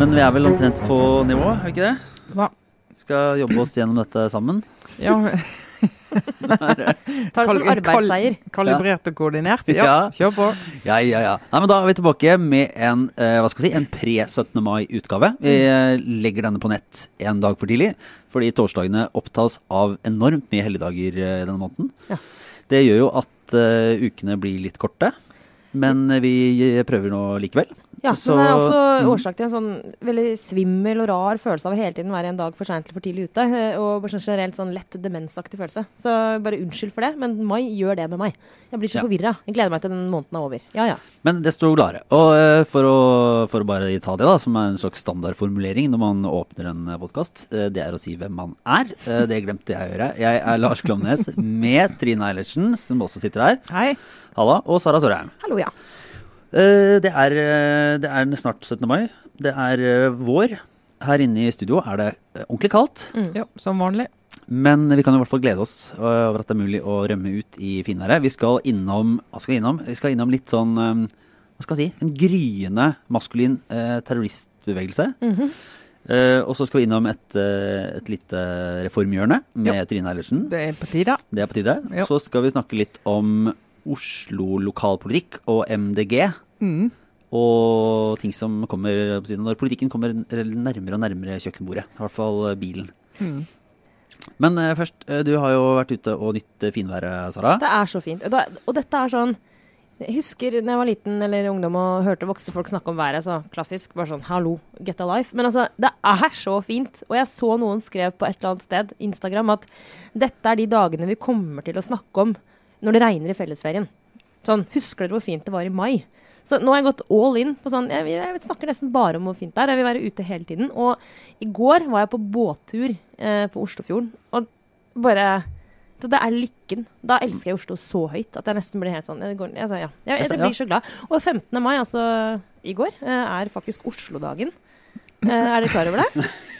Men vi er vel omtrent på nivå, er vi ikke det? Hva? Skal jobbe oss gjennom dette sammen. Ja, Ta det som Kal- arbeidsseier. kalibrert og koordinert. Ja, Ja. kjør på. Ja, ja, ja. Nei, men Da er vi tilbake med en eh, hva skal jeg si, en pre-17. mai-utgave. Vi eh, legger denne på nett en dag for tidlig, fordi torsdagene opptas av enormt mye helligdager eh, denne måneden. Ja. Det gjør jo at ukene blir litt korte, men eh, vi prøver nå likevel. Ja, Så- men det er også mm. årsak til en sånn veldig svimmel og rar følelse av å hele tiden være en dag for seint eller for tidlig ute. eh, Og sånn generelt sånn lett demensaktig følelse. Så bare unnskyld for det, men mai gjør det med meg. Jeg blir så Ja. forvirra. Jeg gleder meg til den måneden er over. Ja ja. Men desto gladere. Og eh, for å, for å bare ta det, da, som er en slags standardformulering når man åpner en podkast, det er å si hvem man er. Eh, Det glemte jeg å gjøre. Jeg er Lars Klomnes med Trine Eilertsen, som også sitter her. Hei. Halla. Og Sara Sørheim. Hallo, ja. Eh, Det er, eh, det er snart 17. mai. Det er eh, vår. Her inne i studio er det ordentlig kaldt. Ja, som vanlig. Men vi kan i hvert fall glede oss over at det er mulig å rømme ut i finværet. Vi skal innom Hva skal vi innom? Vi skal innom litt sånn Hva skal jeg si? En gryende maskulin eh, terroristbevegelse. Eh, og så skal vi innom et, eh, et lite reformhjørne med jo. Trine Eilertsen. Det er på tide. Det er på tide. Så skal vi snakke litt om Oslo lokalpolitikk og MDG. Mm. Og ting som kommer når politikken kommer nærmere og nærmere kjøkkenbordet. I hvert fall eh, bilen. Mm. Men eh, først, eh, du har jo vært ute og nytt eh, finværet, Sara. Det er så fint. Og, og dette er sånn Jeg husker da jeg var liten eller ungdom og hørte voksne folk snakke om været, så klassisk bare sånn hallo, get a life. Men altså, det er så fint. Og jeg så noen skrev på et eller annet sted, Instagram, at dette er de dagene vi kommer til å snakke om når det regner i fellesferien. Sånn, husker dere hvor fint det var i mai? Så nå har jeg gått all in på sånn Jeg, jeg snakker nesten bare om hvor fint det er. Jeg vil være ute hele tiden. Og i går var jeg på båttur eh, på Oslofjorden, og bare så det er lykken. Da elsker jeg Oslo så høyt at jeg nesten blir helt sånn Jeg, går, altså, ja. jeg, jeg, jeg blir så glad. Og 15. mai, altså i går, eh, er faktisk Oslo-dagen. Eh, er dere klar over det?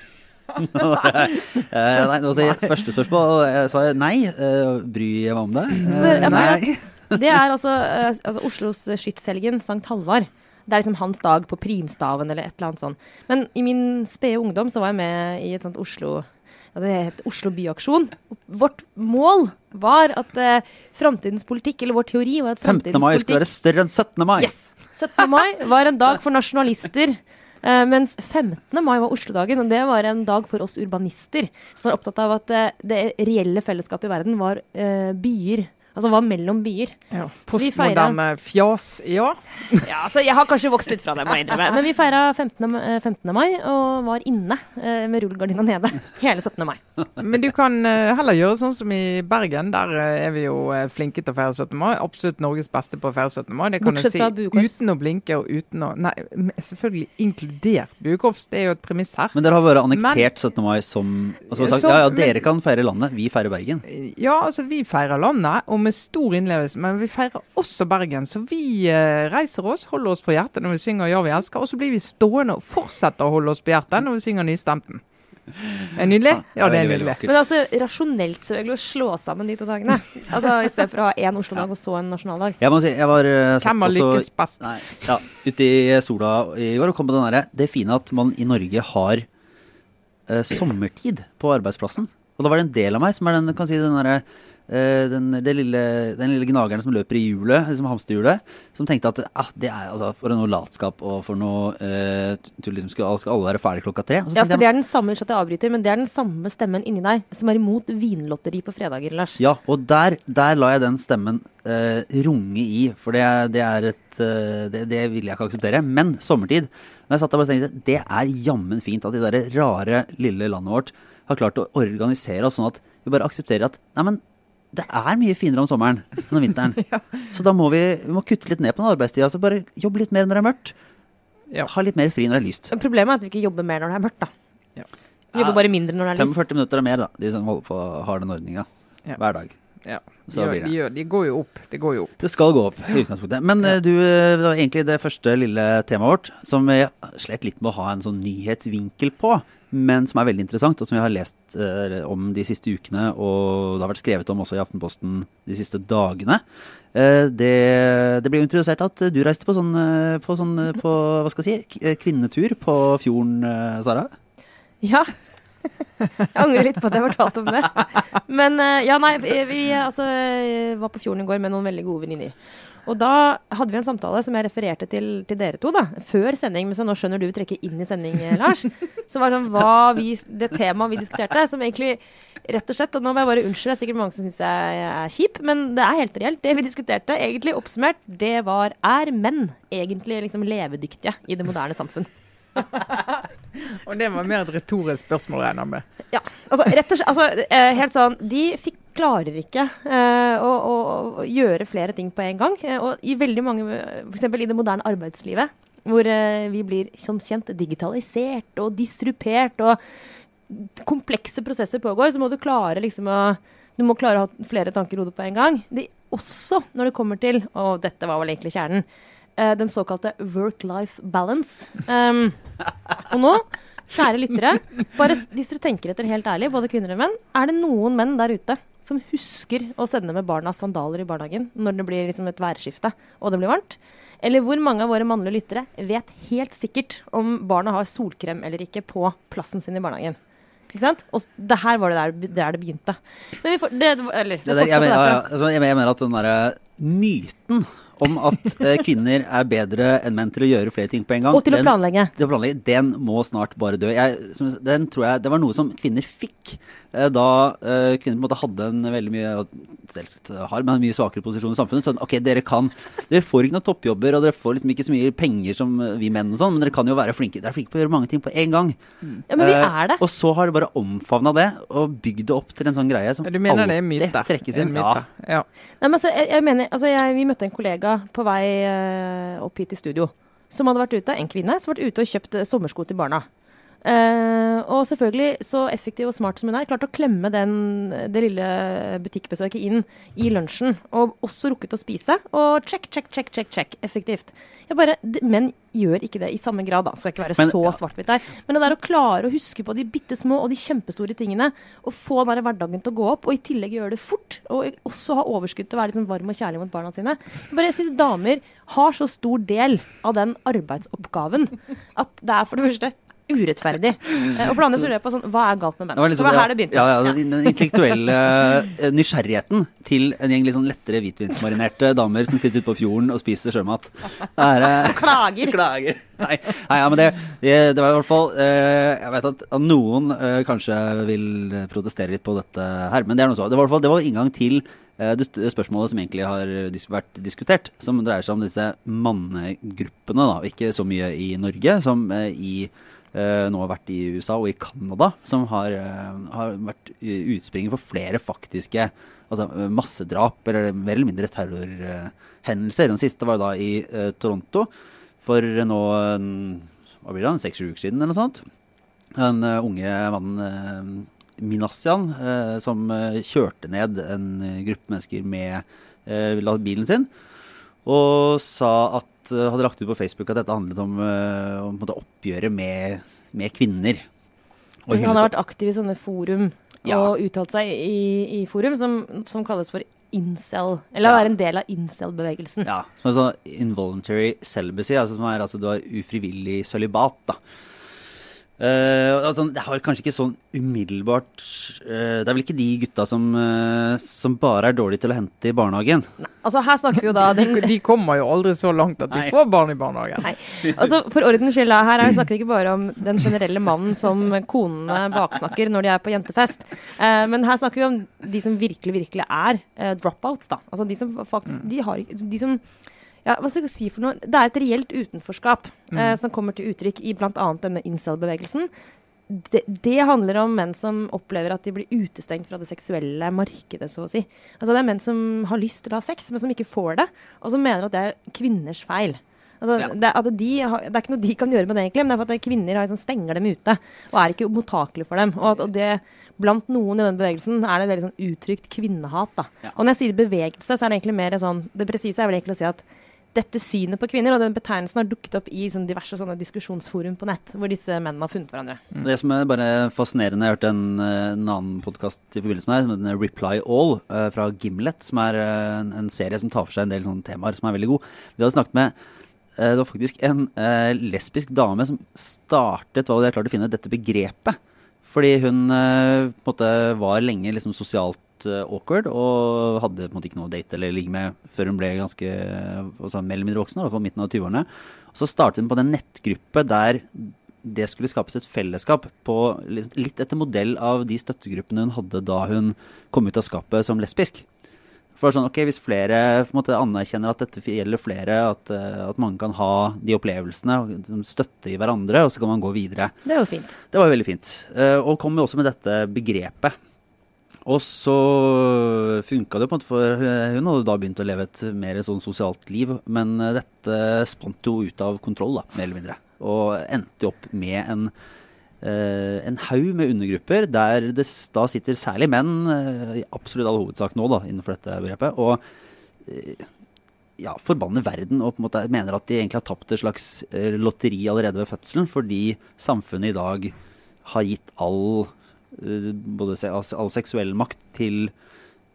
Eh, nei, nå sier jeg første spørsmål, og svaret nei. Uh, bryr jeg meg om det? Ja, Eh, nei. Det er altså, eh, altså Oslos skytshelgen, Sankt Halvard. Det er liksom hans dag på primstaven eller et eller annet sånt. Men i min spede ungdom så var jeg med i et sånt Oslo ja, Det het Oslo byaksjon. Vårt mål var at eh, framtidens politikk, eller vår teori var at 15. mai politikk, skulle være større enn 17. mai. Yes! 17. mai var en dag for nasjonalister. Eh, mens 15. mai var Oslo-dagen, og det var en dag for oss urbanister. Som er opptatt av at uh, det reelle fellesskapet i verden var uh, byer. Altså var mellom byer. Ja. Postmoderne fjas, ja. Ja, altså Jeg har kanskje vokst litt fra det, må jeg innrømme. Men vi feira 15. eh, 15. mai og var inne eh, med rullegardina nede hele 17. mai. Men du kan eh, heller gjøre sånn som i Bergen. Der eh, er vi jo flinke til å feire 17. mai. Absolutt Norges beste på å feire 17. mai. Det kan Bortsett jeg si uten å blinke og uten å Nei, selvfølgelig inkludert buekorps. Det er jo et premiss her. Men dere har vært annektert 17. mai som altså, sagt, Så- Ja, ja, men- dere kan feire landet, vi feirer Bergen. Ja, altså vi feirer landet, og med stor innlevelse, men vi feirer også Bergen. Så vi eh, reiser oss, holder oss for hjertet når vi synger 'Ja, vi elsker', og så blir vi stående og fortsetter å holde oss på hjertet når vi synger 'Nystemten'. Er det nydelig? Ja, det er nydelig. Men altså rasjonelt så å slå sammen de to dagene. Altså I stedet for å ha én Oslo-dag og så en nasjonaldag. Jeg må si, jeg var uh, Hvem har også- lykkes best? Nei, ja, ute i sola i går og kom på den derre Det fine at man i Norge har uh, sommertid på arbeidsplassen. Og da var det en del av meg som er den, kan si, den derre den, det lille, den lille gnageren som løper i hjulet, liksom hamsterhjulet, som tenkte at ah, det er altså for noe latskap og for noe eh, tull, liksom skal, skal alle være ferdig klokka tre? Og så Ja, for det er den samme at jeg avbryter, men det er den samme stemmen inni deg som er imot vinlotteri på fredager, Lars. Ja, og der, der la jeg den stemmen eh, runge i, for det, det er et eh, det, det vil jeg ikke akseptere. Men sommertid når jeg satt der bare tenkte, Det er jammen fint at de der rare, lille landet vårt har klart å organisere oss sånn at vi bare aksepterer at nei, men det er mye finere om sommeren enn om vinteren. Så da må vi, vi må kutte litt ned på den arbeidstida. Så bare jobbe litt mer når det er mørkt. Ja. Ha litt mer fri når det er lyst. Men Problemet er at vi ikke jobber mer når det er mørkt, da. Ja. Vi jobber bare mindre når det er lyst. 45 minutter er mer, da. De som holder på har den ordninga. Ja. Hver dag. Ja. Så de, gjør, det. de, gjør, de går jo opp. Det går jo opp. Det skal gå opp i utgangspunktet. Men ja. du, eh, det var egentlig det første lille temaet vårt som vi slet litt med å ha en sånn nyhetsvinkel på. Men som er veldig interessant, og som vi har lest eh, om de siste ukene, og det har vært skrevet om også i Aftenposten de siste dagene. Eh, det, det ble interessert at du reiste på sånn, eh, på, sånn, eh, på hva skal jeg si, kvinnetur på fjorden, eh, Sara. Ja. Jeg angrer litt på at jeg fortalte om det. Men ja, nei, vi, altså, var på fjorden i går med noen veldig gode venninner. Og da hadde vi en samtale som jeg refererte til, til dere to, da. Før sending, men så nå skjønner du trekker inn i sending, eh, Lars. Som var sånn hva vi Det temaet vi diskuterte, som egentlig rett og slett Og nå må jeg bare unnskylde, det er sikkert mange som syns jeg er kjip, men det er helt reelt. Det vi diskuterte, egentlig oppsummert, det var er menn egentlig liksom levedyktige i det moderne samfunn? Og det var mer et retorisk spørsmål, regner jeg med. Ja, altså rett og slett altså, eh, Helt sånn De fikk, klarer ikke eh, å, å, gjøre flere ting på en gang. Eh, og i veldig mange F.eks. i det moderne arbeidslivet, hvor eh, vi blir som kjent digitalisert og disrupert, og komplekse prosesser pågår, så må du klare liksom å Du må klare å ha flere tanker i hodet på en gang. Det, også når det kommer til Og dette var vel egentlig kjernen. eh, den såkalte work-life balance. Um, og nå Kjære lyttere, bare hvis dere tenker etter helt ærlig, både kvinner og menn, er det noen menn der ute som husker å sende med barna sandaler i barnehagen når det blir liksom et værskifte og det blir varmt? Eller hvor mange av våre mannlige lyttere vet helt sikkert om barna har solkrem eller ikke på plassen sin i barnehagen? Ikke sant? Og det her var det der, der det begynte. Men vi får, det, eller, det der, jeg, mener, ja, ja. Altså, jeg, mener at den derre myten om at eh, kvinner er bedre enn menn til å gjøre flere ting på en gang Og til den- å planlegge, den må snart bare dø. Jeg, den tror jeg, Det var noe som kvinner fikk da eh, kvinner på en måte hadde en veldig mye dels har, men en mye svakere posisjon i samfunnet. Sånn, ok, dere kan, dere får ikke noen toppjobber, og dere får liksom ikke så mye penger som eh, vi menn, og sånn, men dere kan jo være flinke dere er flinke på å gjøre mange ting på en gang. Ja, men vi Eh, er det. Og så har de bare omfavna det og bygd det opp til en sånn greie som Du mener det alltid myte? trekkes inn. En Ja. ja. Nei, men altså, jeg, jeg mener, altså jeg, Vi møtte en kollega på vei eh, opp hit i studio. Som hadde vært ute, en kvinne som hadde vært ute og kjøpt eh, sommersko til barna. Eh, og selvfølgelig, så effektiv og smart som hun er, klarte å klemme den, det lille butikkbesøket inn i lunsjen. Og også rukket å spise. Og check, check, check, check, check. Effektivt. Jeg bare, Menn gjør ikke det i samme grad, da. Skal ikke være Men- så ja. svart-hvitt der. Men det der å klare å huske på de bitte små og de kjempestore tingene, og få den hverdagen til å gå opp, og i tillegg gjøre det fort, og også ha overskudd til å være liksom varm og kjærlig mot barna sine Jeg bare synes Damer har så stor del av den arbeidsoppgaven at det er for det første urettferdig. Eh, Og for det andre så lurer jeg på sånn, hva er galt med menn? Det var liksom, så var her det begynte. Ja, ja, den, den intellektuelle eh, nysgjerrigheten til en gjeng litt sånn lettere hvitvinsmarinerte damer som sitter ute på fjorden og spiser sjømat. Er, eh, Klager. Klager. Nei, nei ja, men det, det, det var i hvert fall Jeg vet at, noen kanskje vil protestere litt på dette her, men det er noe så. Det var i hvert fall det var inngang til det spørsmålet som egentlig har vært diskutert, som dreier seg om disse mannegruppene, da. Ikke så mye i Norge som i nå har vært i USA og i Canada, som har, eh, har vært eh, utspringet for flere faktiske altså, eh, massedrap eller mer eller mindre terrorhendelser. Den siste var da i eh, Toronto for nå hva blir det, seks-sju uker siden eller noe sånt. Den eh, unge mannen Minasyan eh, som eh, kjørte ned en eh, gruppe mennesker med eh, bilen sin. Og sa at eh, hadde lagt ut på Facebook at dette handlet om, eh, om oppgjøret med, med kvinner. Og Han har vært aktiv i sånne forum Ja. og uttalt seg i, i forum som, som kalles for incel. Eller Ja. være en del av incel-bevegelsen. Ja, som er sånn involuntary celibacy, altså som er altså du har ufrivillig sølibat, da. Eh, altså, det har kanskje ikke sånn umiddelbart uh, Det er vel ikke de gutta som, uh, som bare er dårlige til å hente i barnehagen. Nei. Altså Her snakker vi jo da De, den de kommer jo aldri så langt at de Nei. får barn i barnehagen. Nei. Altså, for ordens skyld, da, her er, snakker vi ikke bare om den generelle mannen som konene baksnakker når de er på jentefest. Eh, men her snakker vi om de som virkelig, virkelig er dropouts. da. Altså de som faktisk De har De som ja, hva skal jeg si for noe? Det er et reelt utenforskap eh, som kommer til uttrykk i bl.a. denne incel-bevegelsen. Det, det handler om menn som opplever at de blir utestengt fra det seksuelle markedet, så å si. Altså Det er menn som har lyst til å ha sex, men som ikke får det, og som mener at det er kvinners feil. Altså, Ja. det, at de har, det er ikke noe de kan gjøre med det, egentlig, men det er for at kvinner har, liksom, stenger dem ute og er ikke mottakelige for dem. Og at og det blant noen i den bevegelsen er det et veldig sånn uttrykt kvinnehat. da. Ja. Og når jeg sier bevegelse, så er det egentlig mer sånn Det presise er vel egentlig å si at dette synet på kvinner, og den betegnelsen har dukket opp i sånn, diverse sånne diskusjonsforum på nett, hvor disse mennene har funnet hverandre. Det som er bare fascinerende, jeg hørte en, eh, en annen podkast i forbindelse med det, som heter Reply All uh, fra Gimlet, som er eh, en, en serie som tar for seg en del sånne temaer som er veldig god. Vi hadde snakket med uh, det var faktisk en lesbisk dame som startet hva de har klart å finne dette begrepet. Fordi hun måte var lenge liksom sosialt eh, awkward og hadde på en måte ikke noe å date eller ligge med før hun ble ganske altså, mer eller mindre voksen, fall midten av 20-årene. Så startet hun på den nettgruppe der det skulle skapes et fellesskap på litt etter modell av de støttegruppene hun hadde da hun kom ut av skapet som lesbisk. For sånn, ok, Hvis flere måte, anerkjenner at dette gjelder flere, at, eh, at mange kan ha de opplevelsene, og liksom støtte i hverandre, og så kan man gå videre. Det var fint. Det var veldig fint. Eh, og kom jo også med dette begrepet. Og så funka det på en måte for eh, Hun hadde da begynt å leve et mer sånn sosialt liv, men eh, dette spant jo ut av kontroll, da, mer eller mindre. Og endte opp med en eh, en haug med undergrupper der det da sitter særlig menn, i absolutt all hovedsak nå, da, innenfor dette begrepet, og ja, forbanner verden og på en måte mener at de egentlig har tapt et slags lotteri allerede ved fødselen, fordi samfunnet i dag har gitt all, både se, all, seksuell makt til,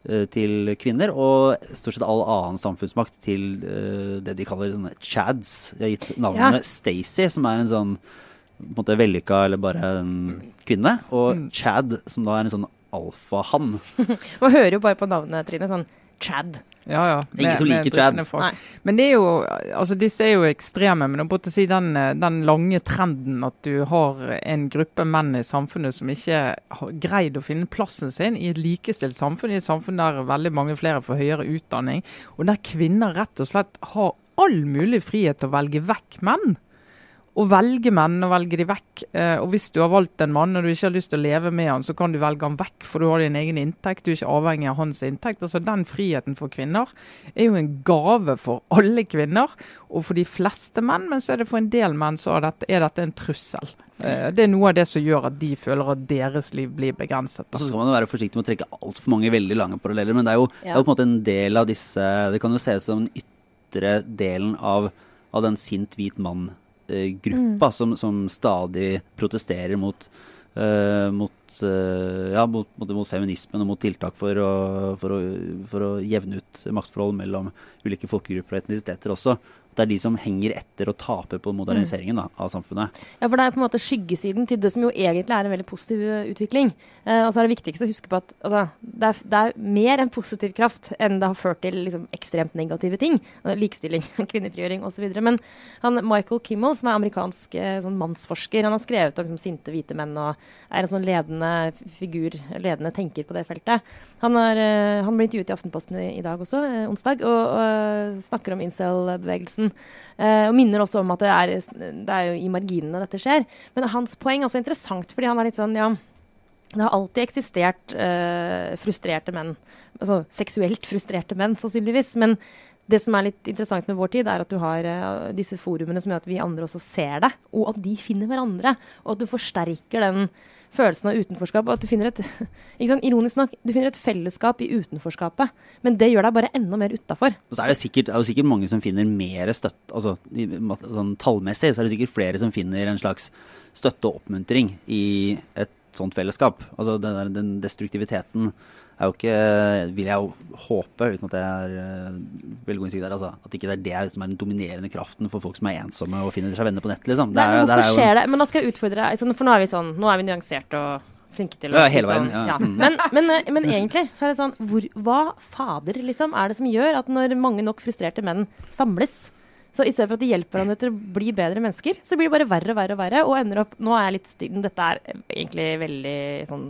eh, til kvinner, og stort sett all annen samfunnsmakt til eh, det de kaller sånne chads. De har gitt navnet Ja. Stacey, som er en sånn på en måte vellykka eller bare en kvinne, og Chad, som da er en sånn alfahann. Man hører jo bare på navnet, Trine. Sånn Chad. Ja, ja. Ingen som liker folk. Men det er jo, altså disse er jo ekstreme. Men jeg måtte si den, den lange trenden at du har en gruppe menn i samfunnet som ikke har greid å finne plassen sin i et likestilt samfunn, i et samfunn der veldig mange flere får høyere utdanning, og der kvinner rett og slett har all mulig frihet til å velge vekk menn. Å velge menn og velge de vekk. Eh, og hvis du har valgt en mann og du ikke har lyst til å leve med han, så kan du velge han vekk, for du har din egen inntekt. Du er ikke avhengig av hans inntekt. Altså Den friheten for kvinner er jo en gave for alle kvinner, og for de fleste menn. Men så er det for en del menn så er dette, er dette en trussel. Eh, det er noe av det som gjør at de føler at deres liv blir begrenset. Da. så skal man jo være forsiktig med å trekke altfor mange veldig lange paralleller, men det er jo, det er jo på en måte en del av disse Det kan jo ses som den ytre delen av, av den sint hvit mann-gruppa som, som stadig protesterer mot eh, mot, eh, ja, mot, mot, feminismen og mot tiltak for å, for, å, for å jevne ut maktforhold mellom ulike folkegrupper og etnisiteter også. Det er de som henger etter og taper på moderniseringen da, av samfunnet. Ja, for det er på en måte skyggesiden til det som jo egentlig er en veldig positiv utvikling. Eh, og så er det viktigste å huske på at altså, det, er, det er mer en positiv kraft enn det har ført til liksom, ekstremt negative ting. Eh, Likestilling, kvinnefrigjøring osv. Men han, Michael Kimmel, som er amerikansk eh, sånn mannsforsker, han har skrevet om liksom, sinte hvite menn og er en sånn ledende figur, ledende tenker på det feltet. Han, er, eh, han ble intervjuet i Aftenposten i, i dag også, eh, onsdag, og, og snakker om incel-bevegelsen. Eh, og minner også om at det er, det er i marginene dette skjer. Men hans poeng er også interessant, fordi han er litt sånn ja, det har alltid eksistert eh, frustrerte menn. Altså seksuelt frustrerte menn, sannsynligvis. Men det som er litt interessant med vår tid, er at du har uh, disse forumene som gjør at vi andre også ser det, og at de finner hverandre. Og at du forsterker den følelsen av utenforskap. Og at du finner et sant, Ironisk nok, du finner et fellesskap i utenforskapet. Men det gjør deg bare enda mer utafor. Så er det sikkert, er det sikkert mange som finner mer støtte altså, sånn Tallmessig så er det sikkert flere som finner en slags støtte og oppmuntring i et sånt fellesskap. Altså Den, den destruktiviteten er jo ikke Vil jeg jo håpe, uten at jeg er uh, veldig god i å si det, altså, at ikke det er det som er den dominerende kraften for folk som er ensomme og finner seg venner på nett. liksom. Det Nei, men hvorfor er jo- skjer det? Men da skal jeg utfordre deg. Sånn, for nå er vi sånn, nå er vi nyansert og flinke til å Ja, hele veien, sånn. ja. ja. Men, men, eh, men egentlig så er det sånn hvor, Hva fader liksom er det som gjør at når mange nok frustrerte menn samles, så i stedet for at de hjelper hverandre til å bli bedre mennesker, så blir det bare verre og verre og verre, og ender opp Nå er jeg litt stygg, dette er egentlig veldig sånn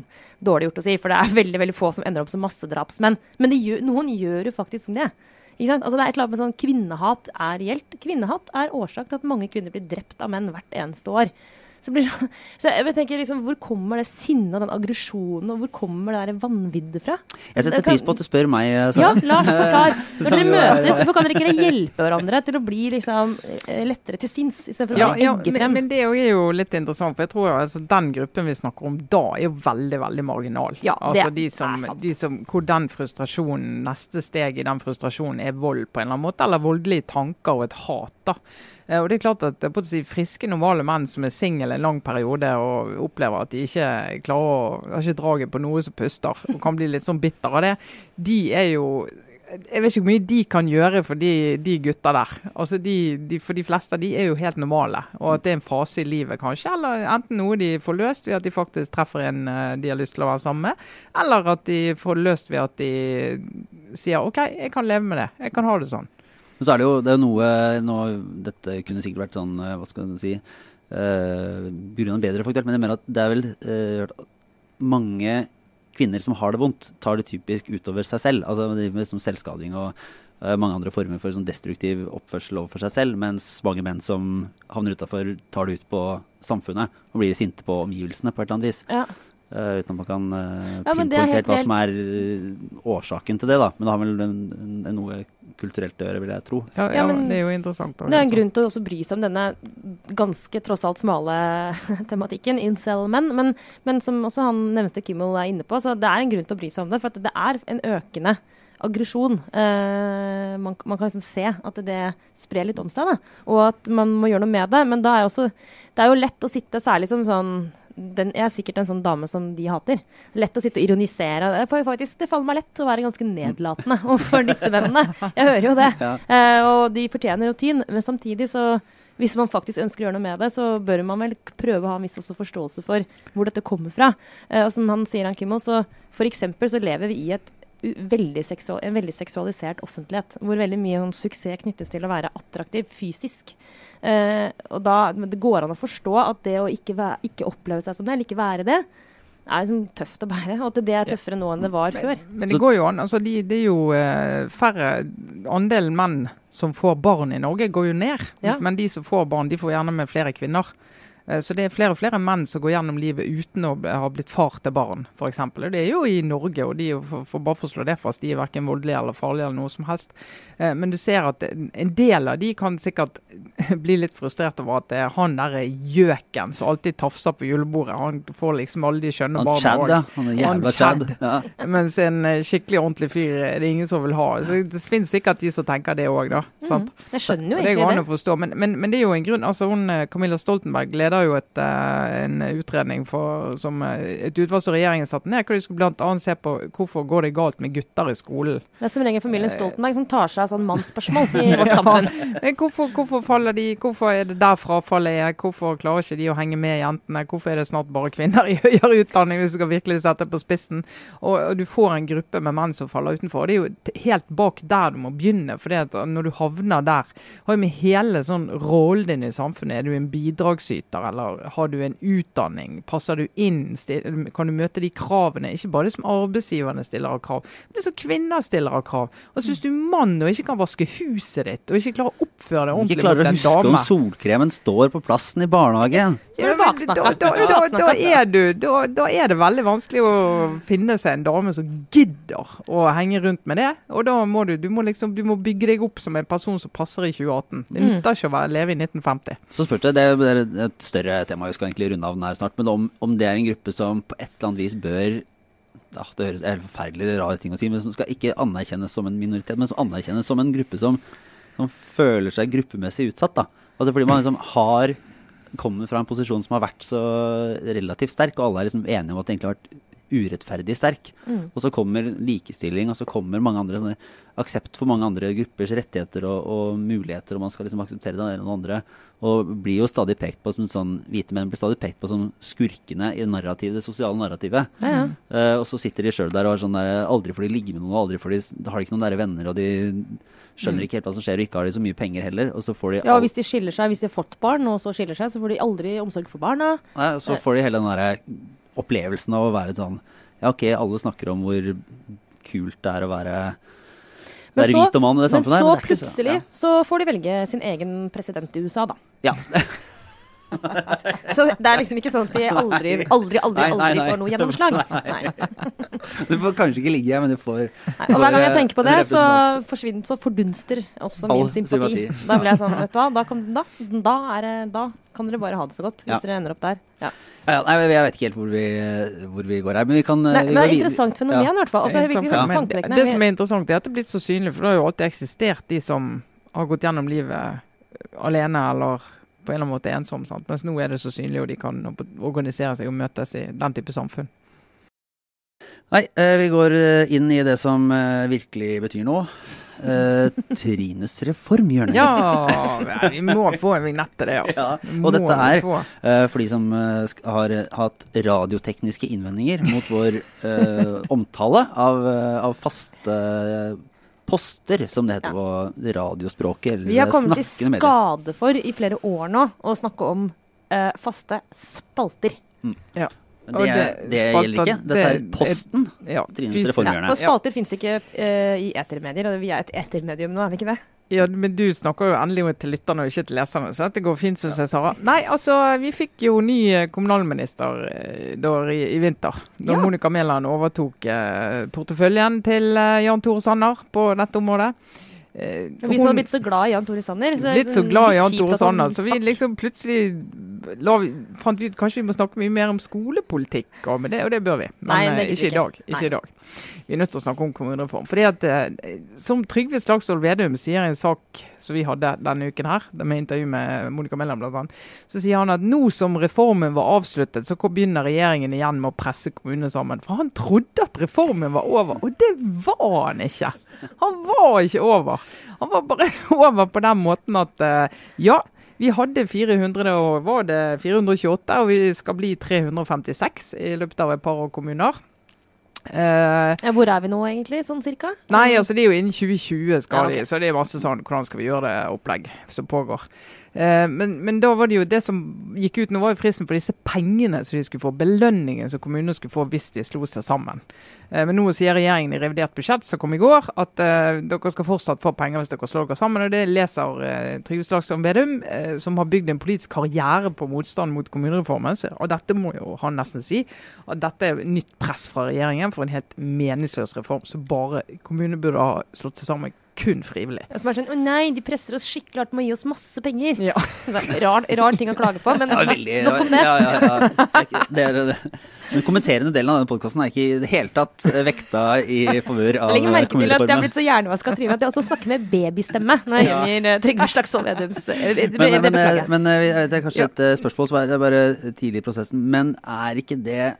dårlig gjort å si, for det er veldig veldig få som ender opp som massedrapsmenn. Men gjør, noen gjør jo faktisk det. Ikke sant? Altså det er et eller annet med sånn Kvinnehat er reelt. Kvinnehat er årsak til at mange kvinner blir drept av menn hvert eneste år. Så, blir, det- så jeg tenker liksom, Hvor kommer det sinnet og den aggresjonen, og hvor kommer det der vanviddet fra? Jeg setter pris på at du spør meg, Ja, Lars, forklar. Når dere er- møtes, hvorfor kan dere ikke hjelpe hverandre til å bli liksom eh, lettere til sinns, istedenfor Ja, å ja, egge men, frem? men det er jo litt interessant, for jeg tror altså, den gruppen vi snakker om da, er jo veldig veldig marginal. Ja, det altså, de som, er sant. de som, hvor den frustrasjonen, neste steg i den frustrasjonen er vold på en eller annen måte, eller voldelige tanker og et hat. da. Eh, Og det er klart at på å si, Friske, normale menn som er single en lang periode og opplever at de ikke klarer å har draget på noe som puster, og kan bli litt sånn bitter av det, de er jo jeg vet ikke hvor mye de kan gjøre for de, de gutta der. Altså de, de, for de fleste de er jo helt normale. Og at det er en fase i livet, kanskje. Eller enten noe de får løst ved at de faktisk treffer en eh, de har lyst til å være sammen med. Eller at de får løst ved at de sier OK, jeg kan leve med det. Jeg kan ha det sånn. Men så er det jo det er noe nå, Dette kunne sikkert vært sånn, eh, hva skal man si uh, Grunnet bedre faktisk, men jeg mener at det er vel uh, mange kvinner som har det vondt, tar det typisk utover seg selv. Altså de med som selvskading og uh, mange andre former for sånn destruktiv oppførsel overfor seg selv, mens mange menn som havner utafor, tar det ut på samfunnet og blir sinte på omgivelsene på et eller annet vis. Ja. Eh, uten at man kan uh, Ja, men det er pinpointe helt hva som er eh, årsaken til det, da. Men det har vel en, en, en noe kulturelt å gjøre, vil jeg tro. Ja, Ja, ja, men det er jo interessant. Det er en grunn til å også bry seg om denne ganske tross alt smale tematikken, incel-menn, men, men som også han nevnte Kimmel er inne på, så det er en grunn til å bry seg om det. For at det er en økende aggresjon. Uh, man, man kan liksom se at det sprer litt om seg, da, og at man må gjøre noe med det. Men da er også, det er jo lett å sitte, særlig som sånn den, jeg er sikkert en sånn dame som de hater. Lett å sitte og ironisere. Det, faktisk, det faller meg lett å være ganske nedlatende overfor disse vennene. Jeg hører jo det. Ja. Uh, og de fortjener jo tyn. Men samtidig så hvis man faktisk ønsker å gjøre noe med det, så bør man vel prøve å ha en viss også forståelse for hvor dette kommer fra. Eh, og som han sier, han Kimmel, så for eksempel så lever vi i et veldig seksual, en veldig seksualisert offentlighet, hvor veldig mye sånn suksess knyttes til å være attraktiv fysisk. Eh, og da men det går an å forstå at det å ikke, være, ikke oppleve seg som det, eller ikke være det, er liksom tøft å bære. Og at det er tøffere nå enn det var før. Men det går jo an. altså de, Det er jo uh, færre Andelen menn som får barn i Norge, går jo ned. Ja. Men de som får barn, de får gjerne med flere kvinner. Eh, Så det er flere og flere menn som går gjennom livet uten å ha blitt far til barn, f.eks. Det er jo i Norge, og de er jo, for, for bare for å slå det fast, de er verken voldelige eller farlige eller noe som helst. Eh, Men du ser at en del av de kan sikkert bli litt frustrert over at det er han derre gjøken som alltid tafser på julebordet, han får liksom alle de skjønne Han barna Chad, ja. Han er jævla Chad. Ja. Mens en eh, skikkelig ordentlig fyr er det ingen som vil ha. Så Det finnes sikkert de som tenker det òg, da. sant? Mm. Jeg skjønner jo Og det går an å forstå, men, men, men det er jo en grunn. altså hun, eh, Camilla Stoltenberg leder jo et, eh, en utredning for, som eh, et utvalg som regjeringen satte ned, hvor de skulle bl.a. se på hvorfor går det galt med gutter i skolen. det. Er som regel familien Stoltenberg som tar seg av sånn mannsspørsmål i vårt samfunn. Men Hvorfor, hvorfor faller de, hvorfor er det der frafallet er, hvorfor klarer ikke de å henge med jentene, hvorfor er det snart bare kvinner i høyere utdanning, hvis du skal virkelig sette på spissen. Og, og du får en gruppe med menn som faller utenfor. og Det er jo helt bak der du må begynne. for når du havner der, har jo med hele sånn rollen din i samfunnet, er du en bidragsyter, eller har du en utdanning, passer du inn, kan du møte de kravene, ikke bare det som arbeidsgiverne stiller av krav, men det som kvinner stiller av krav. Og så hvis du er mann og ikke kan vaske huset ditt, og ikke klarer å oppføre deg Ikke klarer å en huske om solkremen står på plassen i barnehagen. ja, men da, da, da, da, er du, da, da er det veldig vanskelig å finne seg en dame som gidder å henge rundt med det. Og da må du, du må liksom, du må bygge deg opp som en person som passer i 2018. Det Mm. nytter ikke å være, leve i 1950. Så spurte jeg, det det er et større tema, vi skal egentlig runde av den her snart, men om, om det er en gruppe som på et eller annet vis bør Det høres helt forferdelig rare ting å si, men som skal ikke anerkjennes som en minoritet, men som anerkjennes som en gruppe som, som føler seg gruppemessig utsatt. da. Altså Fordi man liksom har kommer fra en posisjon som har vært så relativt sterk, og alle er liksom enige om at det egentlig har vært urettferdig sterk. Mm. Og så kommer likestilling, og så kommer mange andre sånne, aksept for mange andre gruppers rettigheter og, og muligheter, og man skal liksom akseptere den ene og den andre. Og blir jo stadig pekt på som sånn, hvite menn blir stadig pekt på som skurkene i narrativet, det sosiale narrativet. Ja, ja. Uh, og så sitter de sjøl der og er sånn der, aldri får de ligge med noen, aldri får de, har de ikke noen nære venner, og de skjønner ikke helt hva som skjer, og ikke har de så mye penger heller. Og så får de Ja, og hvis de skiller seg, hvis de har fått barn, og så skiller seg, så får de aldri omsorg for barna. Nei, så får de hele den der opplevelsen av å være sånn Ja, ok, alle snakker om hvor kult det er å være, Men være så- hvit og mann Men så det er ikke plutselig så får de velge sin egen president i USA, da. Ja. Så det er liksom ikke sånn at de aldri, aldri, aldri, Nei, nei, aldri nei. får noe gjennomslag. Nei. Du får kanskje ikke ligge, men du får Nei. Og hver gang jeg tenker på det, så forsvinner, så fordunster også min sympati. sympati. Da blir jeg sånn, vet du hva, da kan, da, da, er det, da kan dere bare ha det så godt, hvis Ja. dere ender opp der. Ja. ja, ja, Nei, jeg vet ikke helt hvor vi, hvor vi går her, men vi kan Nei, vi men det er et interessant fenomen, Ja. i hvert fall. Altså, Det sånn. Det som er interessant, er at det er blitt så synlig, for det har jo alltid eksistert de som har gått gjennom livet alene eller på en eller annen måte ensom. Sant? Mens nå er det så synlig, og de kan organisere seg og møtes i den type samfunn. Nei, eh, vi går eh, inn i det som eh, virkelig betyr noe. Trines reformhjørne. Ja, vi må få en vignett til det, altså. Ja, og dette er- for de som har hatt radiotekniske innvendinger mot vår omtale av, av faste poster, som det heter Ja. på radiospråket. Eller Vi har kommet i skade for i flere år nå å snakke om uh, faste spalter. Men Og det, det- det spalter, gjelder ikke. Dette er det- Posten. Ja, Trines reformhjørne. Ja, For spalter finnes ikke uh, i etermedier, og vi er et etermedium nå, er det ikke det? Ja, men du snakker jo endelig til lytterne og ikke til leserne, så dette går fint, syns jeg, Sara. Nei, altså, vi fikk jo ny eh, kommunalminister eh, da i, i vinter. Da Ja. Monica Mæland overtok eh, porteføljen til eh, Jan Tore Sanner på dette området. Eh, Vi som har blitt så glad i Jan Tore Sanner. Så blitt så glad i Jan Tore Sanner, så vi liksom plutselig vi, fant vi ut kanskje vi må snakke mye mer om skolepolitikk, og, det, og det bør vi. Men Nei, det eh, ikke i dag. ikke. Ikke i dag. Vi er nødt til å snakke om kommunereform. Fordi at, eh, Som Trygve Slagsvold Vedum sier i en sak som vi hadde denne uken her, med intervju med Monica Mæland bl.a., så sier han at nå som reformen var avsluttet, så begynner regjeringen igjen med å presse kommunene sammen. For han trodde at reformen var over, og det var han ikke. Han var ikke over. Han var bare over på den måten at eh, ja, vi hadde 400 og var det 428, og vi skal bli 356 i løpet av et par år kommuner. Uh, Ja, hvor er vi nå egentlig, sånn cirka? Nei, altså det er jo innen 2020 skal Ja, okay. de, så det er masse sånn hvordan skal vi gjøre det opplegg som pågår. Eh, men, men da var det jo det som gikk ut nå, var jo fristen for disse pengene som de skulle få, belønningen som kommunene skulle få hvis de slo seg sammen. Eh, men nå sier regjeringen i revidert budsjett som kom i går, at eh, dere skal fortsatt få penger hvis dere slår dere sammen. Og det leser Trygve Slagsvold Vedum, som har bygd en politisk karriere på motstand mot kommunereformen. Og dette må jo han nesten si, at dette er nytt press fra regjeringen for en helt meningsløs reform. Så bare kommunene burde ha slått seg sammen kun frivillig. Som er sånn Å nei, de presser oss skikkelig hardt med å gi oss masse penger. Ja. Rar, rar ting å klage på, men Ja, veldig, nok om det. Ja, ja, ja. Det er det er. Den kommenterende delen av denne podkasten er ikke i det hele tatt vekta i favør av Jeg legger merke til at jeg har blitt så hjernevaska Trine at jeg også snakker med babystemme når jeg Ja. gjengir eh, Trygve Slagsvold Vedums eh, Men, men, men eh, det er kanskje et eh, spørsmål som er bare tidlig i prosessen. Men er ikke det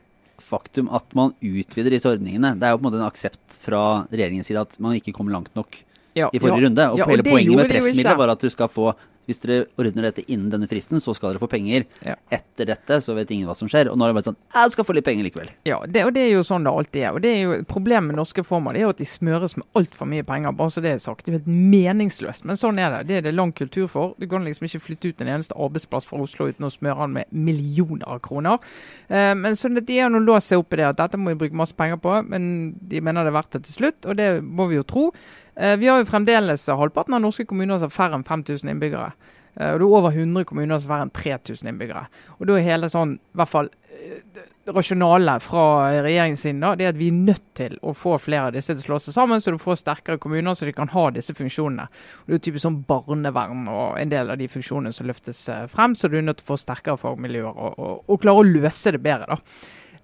faktum at man utvider disse ordningene Det er jo på en måte en aksept fra regjeringens side at man ikke kommer langt nok Ja, i forrige ja. runde. Og Ja, hele og poenget med pressmidler var at du skal få hvis dere ordner dette innen denne fristen, så skal dere få penger. Ja. Etter dette så vet ingen hva som skjer. Og nå er det bare sånn Jeg skal få litt penger likevel. Ja, det, og det er jo sånn det alltid er. Og det er jo Problemet med norske former det er jo at de smøres med altfor mye penger. bare så Det er sagt. Det er helt meningsløst. Men sånn er det. Det er det lang kultur for. Du kan liksom ikke flytte ut en eneste arbeidsplass fra Oslo uten å smøre den med millioner av kroner. Eh, men at de er nå låst seg opp i det at dette må vi bruke masse penger på, men de mener det er verdt det til slutt, og det må vi jo tro. Eh, vi har jo fremdeles halvparten av norske kommuner som har færre enn 5000 innbyggere. Eh, Og det er over 100 kommuner som har færre enn 3000 innbyggere. Og da er hele sånn, i hvert fall eh, rasjonale fra regjeringens side, er at vi er nødt til å få flere av disse til å slå seg sammen, så du får sterkere kommuner så de kan ha disse funksjonene. Og Det er typisk sånn barnevern og en del av de funksjonene som løftes eh, frem, så du er nødt til å få sterkere fagmiljøer og, og, og klare å løse det bedre. da.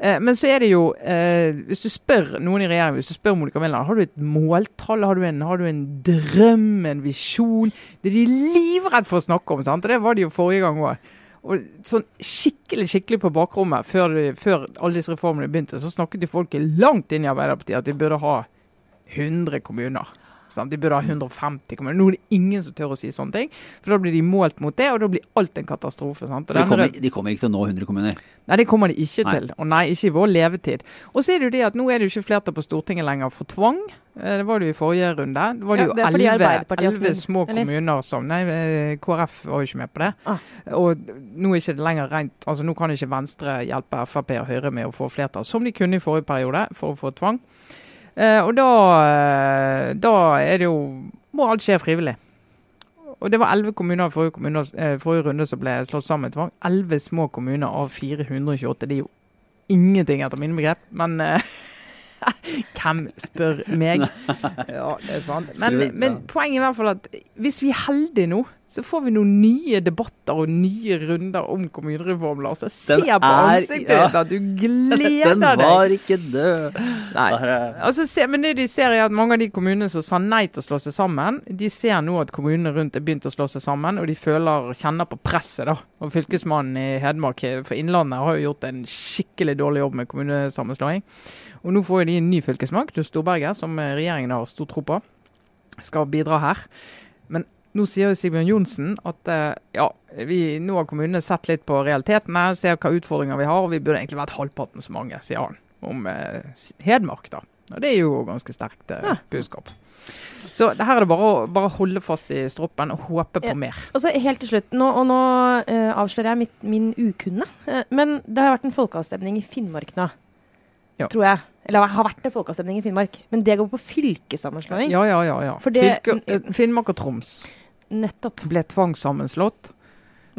Eh, Men så er det jo, eh, hvis du spør noen i regjeringen, hvis du spør Monica Mæland, har du et måltall, har du en, har du en drøm, en visjon? Det er de livredd for å snakke om, sant? og det var de jo forrige gang òg. Og sånn skikkelig skikkelig på bakrommet, før, før alle disse reformene begynte, så snakket jo folket langt inn i Arbeiderpartiet at de burde ha 100 kommuner. Sant? De burde ha 150 kommuner. Nå er det ingen som tør å si sånne ting. For da blir de målt mot det, og da blir alt en katastrofe. Sant? Og de kommer, de kommer ikke til å nå 100 kommuner. Nei, det kommer de ikke Nei. til. Og nei, ikke i vår levetid. Og så er det jo det at nå er det jo ikke flertall på Stortinget lenger for tvang. Eh, Det var det jo i forrige runde. Det var det Ja, jo elleve små eller? kommuner som Nei, eh, KrF var jo ikke med på det. Ah. Og nå er ikke det lenger rent Altså nå kan ikke Venstre hjelpe Frp og Høyre med å få flertall, som de kunne i forrige periode, for å få tvang. Eh, og da, eh, da er det jo Må alt skje frivillig. og det var elleve kommuner i forrige, kommuner, eh, forrige runde som ble slått sammen med tvang. Elleve små kommuner av 428. Det er jo ingenting etter mine begrep, men Hvem spør meg? Ja, det er sant. Men, men poenget er i hvert fall at hvis vi er heldige nå, så får vi noen nye debatter og nye runder om kommunereform, Lars. Jeg Den ser på er- ansiktet ja. ditt at du gleder deg. Den deg. var ikke død. Nei. Altså, se, men det de ser er at Mange av de kommunene som sa nei til å slå seg sammen, de ser nå at kommunene rundt er begynt å slå seg sammen, og de føler, kjenner på presset. da. Og Fylkesmannen i Hedmark for Innlandet har jo gjort en skikkelig dårlig jobb med kommunesammenslåing. Og Nå får de en ny fylkesmann, Knut Storberget, som eh, regjeringen har stor tro på. Skal bidra her. Men nå sier jo Sigbjørn Johnsen at eh, ja, vi, nå har kommunene sett litt på realitetene, ser hva utfordringer vi har, og vi burde egentlig vært halvparten så mange, sier han om eh, Hedmark. da. Og Det er jo ganske sterkt eh, Ja. budskap. Så her er det bare å bare holde fast i stroppen og håpe på Ja. mer. Og så helt til slutt, nå, og nå uh, avslører jeg mitt, min ukunne, uh, men det har vært en folkeavstemning i Finnmark nå. Ja. Tror jeg. Eller det har vært en folkeavstemning i Finnmark. Men det går på fylkessammenslåing. Ja, ja, ja. ja. Det- Fylke, Finnmark og Troms Nettopp. ble tvangssammenslått.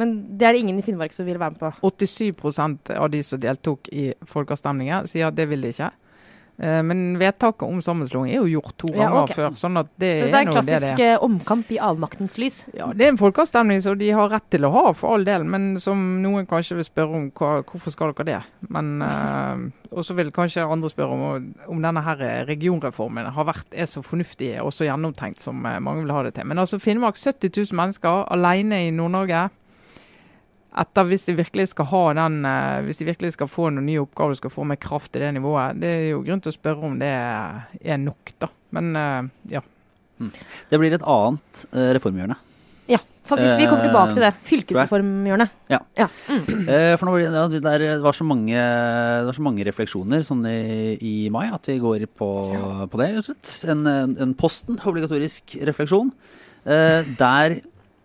Men det er det ingen i Finnmark som vil være med på. 87% av de som deltok i folkeavstemningen, sier at det vil de ikke. Eh, Men vedtaket om sammenslåing er jo gjort to Ja, okay. før. sånn at det, Så det er en det klassisk det er. eh, omkamp i avmaktens lys. Ja, Det er en folkeavstemning som de har rett til å ha, for all del. Men som noen kanskje vil spørre om hva, hvorfor skal dere det. Men, uh, og så vil kanskje andre spørre om, om denne her regionreformen har vært, er så fornuftig og så gjennomtenkt som eh, mange vil ha det til. Men altså Finnmark, 70 000 mennesker alene i Nord-Norge. Etter hvis de virkelig skal ha den, eh, hvis de virkelig skal få noen nye oppgaver, skal få mer kraft i det nivået. Det er jo grunn til å spørre om det er nok, da. Men eh, ja. Det blir et annet eh, reformhjørne. Ja, faktisk. Vi kommer tilbake til det. Fylkesreformhjørnet. Ja. Ja. Mm. Eh, for nå, ja, det, der, det, var så mange, det var så mange refleksjoner sånn i, i mai at vi går på, på det, rett og slett. En, en, en Posten, obligatorisk refleksjon. Eh,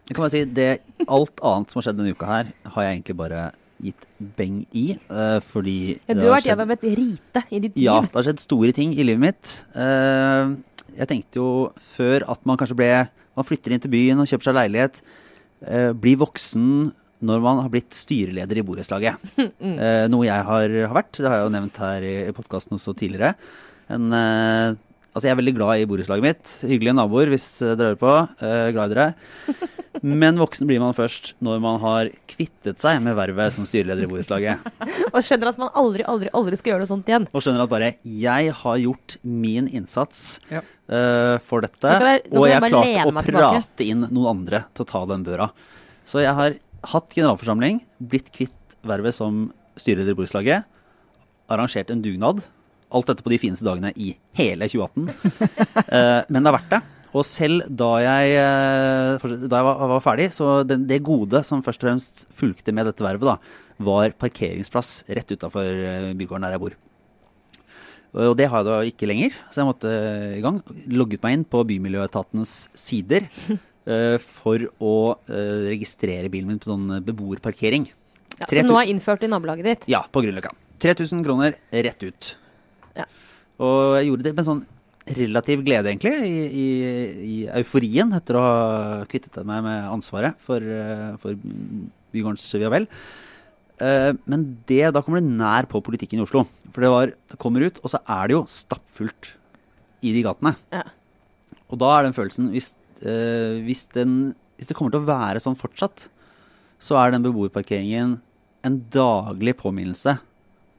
der kan man si det Alt annet som har skjedd denne uka her, har jeg egentlig bare gitt beng i. Uh, fordi Ja, du har vært gjennom et rite i ditt liv. Ja, det har skjedd store ting i livet mitt. Uh, jeg tenkte jo før at man kanskje ble Man flytter inn til byen og kjøper seg leilighet. Uh, blir voksen når man har blitt styreleder i borettslaget. Eh, noe jeg har, har vært. Det har jeg jo nevnt her i, podkasten også tidligere. En, altså jeg er veldig glad i borettslaget mitt. Hyggelige naboer hvis eh, dere hører på. Eh, glad i dere. Men voksen blir man først når man har kvittet seg med vervet som styreleder i borettslaget. Og skjønner at man aldri, aldri, aldri skal gjøre noe sånt igjen. og skjønner at bare jeg har gjort min innsats Ja. eh, for dette, jeg- og jeg jeg klart klarte å prate inn noen andre til å ta den børa. Så jeg har hatt generalforsamling, blitt kvitt vervet som styreleder i borettslaget, arrangert en dugnad. Alt dette på de fineste dagene i hele 2018. Eh, men det har vært det. Og selv da jeg, eh, da jeg var, var ferdig, så det, det gode som først og fremst fulgte med dette vervet, da, var parkeringsplass rett utafor bygården der jeg bor. Og det har jeg da ikke lenger, så jeg måtte i gang. Logget meg inn på Bymiljøetatens sider uh, for å uh, registrere bilen min på sånn beboerparkering. Ja, 3000 som nå er innført i nabolaget ditt. Ja, på Grünerløkka. 3000 kroner rett ut. Ja. Og jeg gjorde det med sånn relativ glede, egentlig, i, i, i euforien etter å ha kvittet meg med ansvaret for, eh, for bygårdens og vel. Eh, Men det, da kommer det nær på politikken i Oslo. For det, var, det kommer ut, og så er det jo stappfullt i de gatene. Ja. Og da er den følelsen hvis, øh, hvis, den, hvis det kommer til å være sånn fortsatt, så er den beboerparkeringen en daglig påminnelse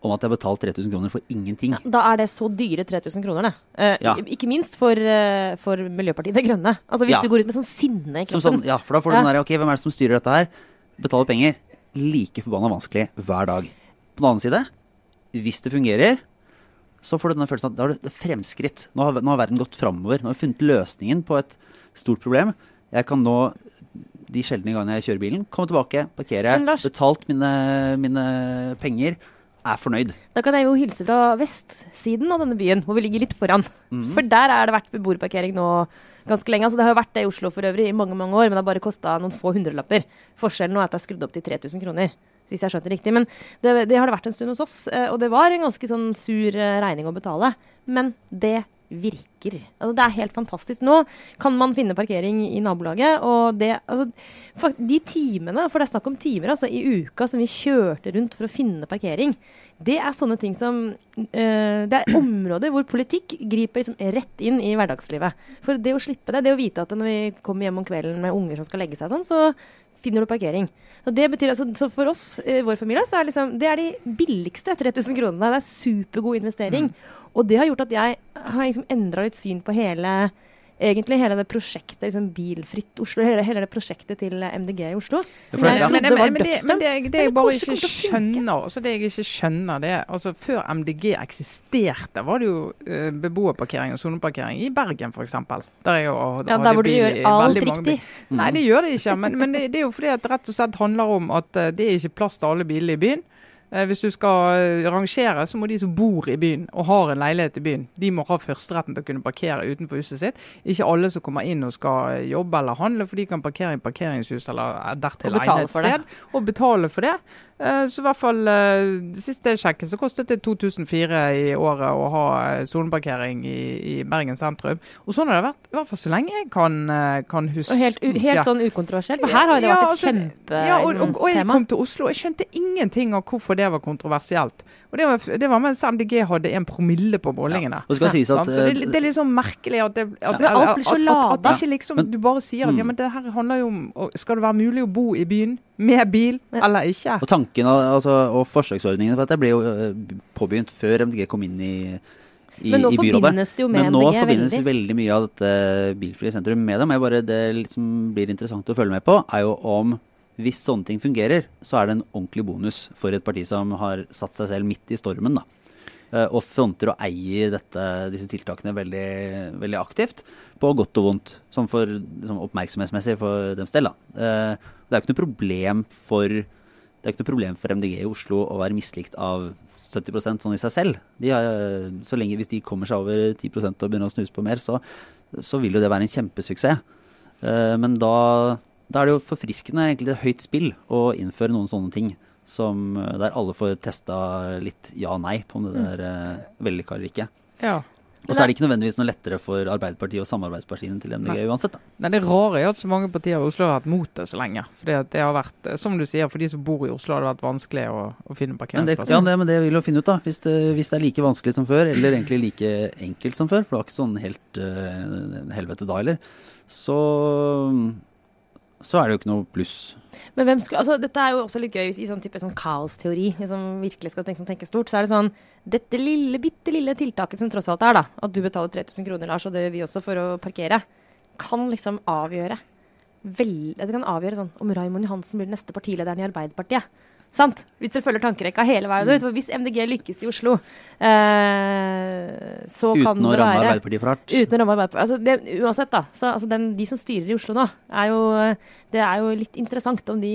om at jeg har betalt 3000 kroner for ingenting. Ja, da er det så dyre 3000 kroner, det. Eh, Ja. Ikke minst for, eh, for Miljøpartiet De Grønne. Altså Hvis Ja. du går ut med sånn sinne i kroppen. sånn, ja, for da får du den der, ok, hvem er det som styrer dette her? Betaler penger. Like forbanna vanskelig hver dag. På den annen side, hvis det fungerer, så får du denne følelsen at da har du fremskritt. Nå har, nå har verden gått framover. Nå har vi funnet løsningen på et stort problem. Jeg kan nå, de sjeldne gangene jeg kjører bilen, komme tilbake, parkere, Lars- betalt mine, mine penger, er fornøyd. Da kan jeg jo hilse fra vestsiden av denne byen, hvor vi ligger litt foran. Mm. For der er det vært beboerparkering nå ganske lenge. Altså, det har jo vært det i Oslo for øvrig i mange mange år, men det har bare kosta noen få hundrelapper. Forskjellen nå er at det er skrudd opp til 3000 kroner. Hvis jeg skjønte det riktig. Men det, det har det vært en stund hos oss, eh, og det var en ganske sånn sur eh, regning å betale. Men det virker. Altså, det er helt fantastisk. Nå kan man finne parkering i nabolaget, og det altså, De timene, for det er snakk om timer altså, i uka som vi kjørte rundt for å finne parkering, det er sånne ting som øh, Det er områder hvor politikk griper liksom rett inn i hverdagslivet. For det å slippe det, det å vite at når vi kommer hjem om kvelden med unger som skal legge seg sånn, så finner du parkering. Så det betyr altså, så For oss, eh, vår familie, så er liksom, det er de billigste 3000 kronene. Det er supergod investering. Mm. Og det har gjort at jeg har liksom endra litt syn på hele egentlig hele det prosjektet liksom Bilfritt Oslo, hele, hele, det prosjektet til MDG i Oslo. Som jeg trodde men, var dødsdømt. Men det, det, det jeg bare ikke skjønner, altså det jeg ikke skjønner det, altså Før MDG eksisterte, var det jo uh, beboerparkering og soneparkering i Bergen f.eks. Der jeg og, ja, der hvor du gjør alt riktig. Nei, det gjør det ikke. Men, men det, det, er jo fordi at det rett og slett handler om at uh, det er ikke plass til alle bilene i byen. Eh, hvis du skal eh, rangere, så må de som bor i byen og har en leilighet i byen, de må ha førsteretten til å kunne parkere utenfor huset sitt. Ikke alle som kommer inn og skal jobbe eller handle, for de kan parkere i parkeringshus eller dertil egnet sted. Og betale for det. Eh, så i hvert fall det siste jeg sjekket, så kostet det 2004 i året å ha soneparkering i, i, Bergen sentrum. Og sånn har det vært i hvert fall så lenge jeg kan, kan huske. Og helt, helt sånn ukontroversielt? For her har det vært et altså, kjempetema. Ja, og, og, og, jeg kom til Oslo, jeg skjønte ingenting av hvorfor det var kontroversielt. Og Det var, det var mens MDG hadde en promille på målingene. Ja. At, så det, eh, det, er litt sånn merkelig at, det, at, ja. alt blir så lada. At, at, ikke liksom, du bare sier at ja, mm. men det her handler jo om Skal det være mulig å bo i byen med bil eller ikke? Og tanken altså, og forsøksordningen for dette ble jo eh, påbegynt før MDG kom inn i i, men nå forbindes det jo med Men nå MDG forbindes veldig. veldig mye av dette bilfrie sentrum med dem. Bare det som blir interessant å følge med på, er jo om hvis sånne ting fungerer, så er det en ordentlig bonus for et parti som har satt seg selv midt i stormen. da. Uh, og fronter og eier dette, disse tiltakene veldig, veldig, aktivt, på godt og vondt. Sånn for liksom, oppmerksomhetsmessig for dems del. Da. det er ikke noe problem for ikke noe problem for MDG i Oslo å være mislikt av 70% sånn i seg selv. Har, så lenge Hvis de kommer seg over 10 og begynner å snuse på mer, så, så vil jo det være en kjempesuksess. Uh, men da da er det jo forfriskende, egentlig høyt spill, å innføre noen sånne ting. Som, eh, der alle får testa litt ja-nei på om det mm. der uh, vellykka eller ikke. Ja. Og så er det ikke nødvendigvis noe lettere for Arbeiderpartiet og samarbeidspartiene til MDG Nei. uansett. Da. Nei, Det rare er at så mange partier i Oslo har hatt mot det så lenge. Fordi det har vært, som du sier, for de som bor i Oslo har det vært vanskelig å, å finne parkeringsplasser. Ja, det, men det vil du finne ut, da. Hvis det, hvis det, er like vanskelig som før, eller egentlig like enkelt som før, for det var ikke sånn helt uh, helvete da heller, så så er det jo ikke noe pluss. Men hvem skulle, altså Dette er jo også litt gøy hvis i sånn type sånn kaosteori, hvis man virkelig skal tenke, tenke, stort, så er det sånn Dette lille, bitte lille tiltaket som tross alt er, da, at du betaler 3000 kroner, Lars, og det gjør vi også for å parkere, kan liksom avgjøre vel, Det kan avgjøre sånn om Raymond Johansen blir den neste partilederen i Arbeiderpartiet. Sant? Hvis dere følger tankerekka hele veien ut. For Hvis MDG lykkes i Oslo, eh, så uten kan det være Uten å ramme Arbeiderpartiet for hardt? Uten å ramme Arbeiderpartiet. Altså, det, uansett, da. Så, altså, den, de som styrer i Oslo nå, er jo, det er jo litt interessant om de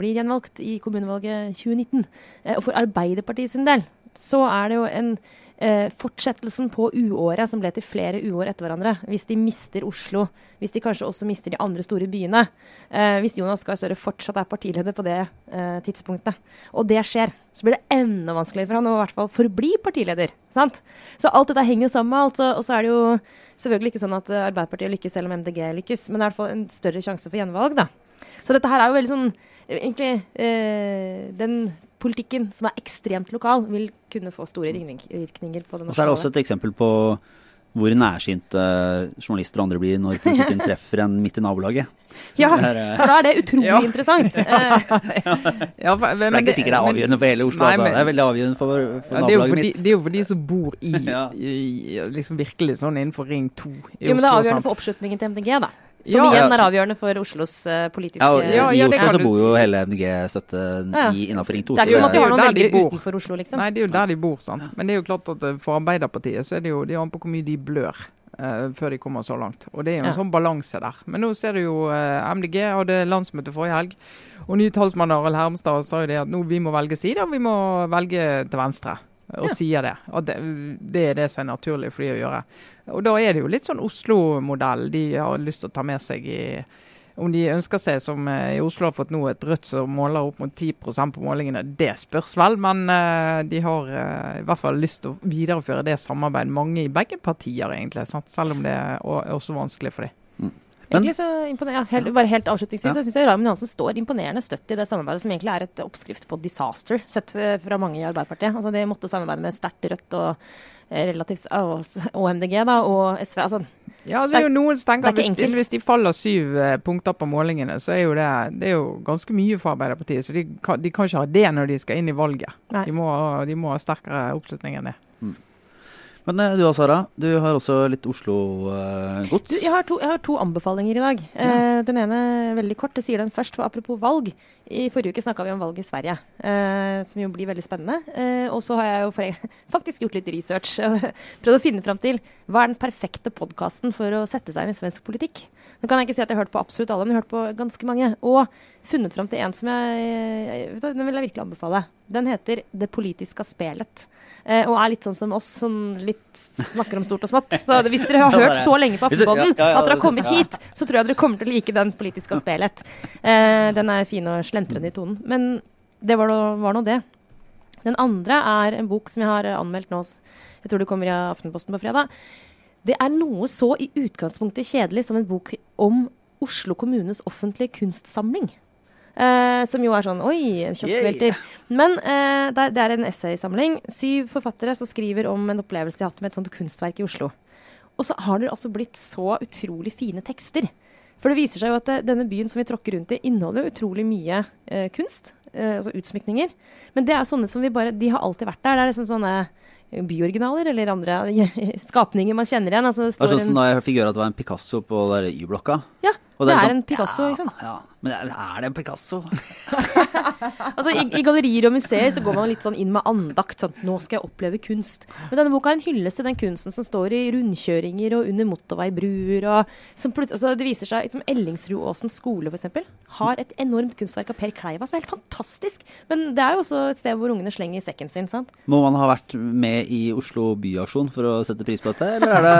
blir gjenvalgt i kommunevalget 2019. Eh, og for Arbeiderpartiet sin del så er det jo en eh, fortsettelsen på uåret som ble til flere uår etter hverandre. Hvis de mister Oslo, hvis de kanskje også mister de andre store byene. Eh, hvis Jonas Gahr Støre fortsatt er partileder på det eh, tidspunktet, og det skjer, så blir det enda vanskeligere for han å i hvert fall forbli partileder. Sant? Så alt dette henger jo sammen med alt. Og så er det jo selvfølgelig ikke sånn at Arbeiderpartiet lykkes selv om MDG lykkes, men det er i hvert fall en større sjanse for gjenvalg, da. Så dette her er jo veldig sånn Egentlig eh, den politikken, som er ekstremt lokal, vil kunne få store ringvirkninger på det norske Og så er det også et eksempel på hvor nærsynte journalister og andre blir når politikken treffer en midt i nabolaget. Ja, for da er det utrolig ja. interessant. ja, for, men, det er ikke sikkert det er avgjørende for hele Oslo. Nei, altså. det er veldig avgjørende for, for ja, nabolaget mitt. Det er jo for de som bor i, i, liksom virkelig sånn innenfor Ring 2 i jo, Oslo. Men det er avgjørende for oppslutningen til MDG, da. Som ja, igjen er avgjørende for Oslos uh, politiske Ja, I Oslo så bor jo hele MDG-støtte ja. innenfor Ring 2. Det er ikke som at de har noen velgere utenfor Oslo, liksom. Nei, det er jo der de bor, sant. Men det er jo klart at eh, for Arbeiderpartiet så er det jo de an på hvor mye de blør. Uh, før de kommer så langt. Og Det er jo en ja. sånn balanse der. Men nå ser du jo uh, MDG hadde landsmøte forrige helg. Og ny talsmann Arild Hermstad sa jo det at nå vi må velge side, og vi må velge til venstre og ja. sier det. Og det, det, er det som er naturlig for de å gjøre. Og da er det jo litt sånn Oslo-modell de har lyst til å ta med seg i Om de ønsker seg, som eh, i Oslo har fått nå, et Rødt som måler opp mot 10 på målingene, det spørs vel. Men eh, de har eh, i hvert fall lyst til å videreføre det samarbeidet. Mange i begge partier, egentlig. Sant? Selv om det er også vanskelig for dem. Men- Egentlig så imponer- ja, helt, bare helt avslutningsvis, Ja. så syns jeg Raymond Johansen står imponerende støtt i det samarbeidet, som egentlig er et oppskrift på disaster, sett fra mange i Arbeiderpartiet. Altså, de måtte samarbeide med sterkt Rødt og eh, relativt og, MDG da, og SV. Altså, Ja, altså, det er jo noen som tenker er hvis de, hvis de faller syv eh, punkter på målingene, så er jo det, det er jo ganske mye for Arbeiderpartiet. Så de kan, de kan ikke ha det når de skal inn i valget. De må, de må ha sterkere oppslutning enn det. Men eh, du da, Sara. Du har også litt Oslo-gods. jeg, har to, jeg har to anbefalinger i dag. Eh, den ene veldig kort. Jeg sier den først, for apropos valg. I forrige uke snakka vi om valg i Sverige, eh, som jo blir veldig spennende. Eh, og så har jeg jo for, faktisk gjort litt research prøvd å finne fram til hva er den perfekte podkasten for å sette seg inn i svensk politikk. Nå kan jeg ikke si at jeg har hørt på absolutt alle, men jeg har hørt på ganske mange. Og funnet fram til en som jeg, jeg Den vil jeg virkelig anbefale. Den heter Det politiske spelet. Eh, og er litt sånn som oss, som litt snakker om stort og smått. Så det, hvis dere har hørt så lenge på Aftenpodden at dere har kommet hit, så tror jeg dere kommer til å like den politiske spelet. Eh, den er fin og slentrende i tonen. Men det var nå, det. Den andre er en bok som jeg har anmeldt nå. Jeg tror det kommer i Aftenposten på fredag. Det er noe så i utgangspunktet kjedelig som en bok om Oslo kommunes offentlige kunstsamling. Eh, som jo er sånn Oi, en kioskvelter. Men eh, det, er, det er en essaysamling. Syv forfattere som skriver om en opplevelse de har hatt med et sånt kunstverk i Oslo. Og så har det altså blitt så utrolig fine tekster. For det viser seg jo at det, denne byen som vi tråkker rundt i, inneholder utrolig mye eh, kunst. Eh, altså utsmykninger. Men det er sånne som vi bare De har alltid vært der. Det er liksom sånne byoriginaler eller andre skapninger man kjenner igjen. Altså, det Det var sånn som da jeg fikk høre at det var en Picasso på Y-blokka. ja, Og det er sånn, en Picasso, liksom. ja. Ja, men er, det en Picasso? Altså, i, I gallerier og museer så går man litt sånn inn med andakt. Sånn, 'Nå skal jeg oppleve kunst'. Men denne boka er en hyllest til den kunsten som står i rundkjøringer og under motorveibruer. Og som altså, det viser seg som Ellingsrudåsen skole, f.eks., har et enormt kunstverk av Per Kleiva som er helt fantastisk. Men det er jo også et sted hvor ungene slenger sekken sin. sant? Må man ha vært med i Oslo Byaksjon for å sette pris på dette, eller er det,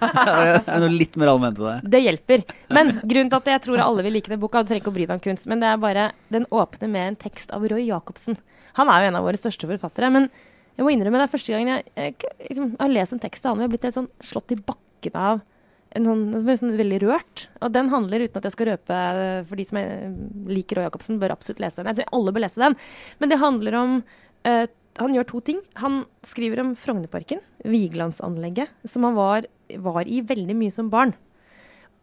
er det, er det noe litt mer allment på det? Det hjelper. Men grunnen til at jeg tror alle vil like den boka, du trenger ikke å bry deg om kunst, men det er bare Den åpner med en tekst av Roy Jacobsen. Han er jo en av våre største forfattere. Men jeg må innrømme det er første gangen jeg, jeg, liksom, har lest en tekst av han og jeg har blitt helt sånn slått i bakken av en sånn, sånn veldig rørt. Og den handler, uten at jeg skal røpe eh, for de som er, liker Roy Jacobsen, bør absolutt lese den. Jeg tror alle bør lese den. Men det handler om uh, Han gjør to ting. Han skriver om Frognerparken, Vigelandsanlegget, som han var, var i veldig mye som barn.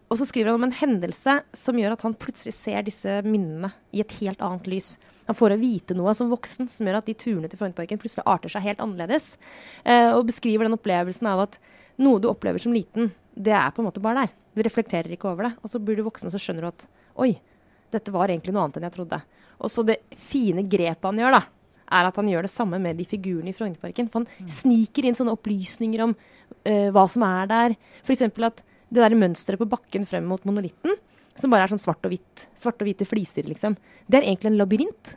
Og så skriver han om en hendelse som gjør at han plutselig ser disse minnene i et helt annet lys. Han får å vite noe som voksen som gjør at de turene til Frognerparken plutselig arter seg helt annerledes. Eh, og beskriver den opplevelsen av at noe du opplever som liten, det er på en måte bare der. Du reflekterer ikke over det. Og så blir du voksen, og så skjønner du at oi, dette var egentlig noe annet enn jeg trodde. Og så det fine grepet han gjør, da, er at han gjør det samme med de figurene i Frognerparken. For han sniker inn sånne opplysninger om eh, hva som er der. F.eks. at det der mønsteret på bakken frem mot monolitten, som bare er sånn svart og hvitt, Svart og hvite fliser, liksom, det er egentlig en labyrint.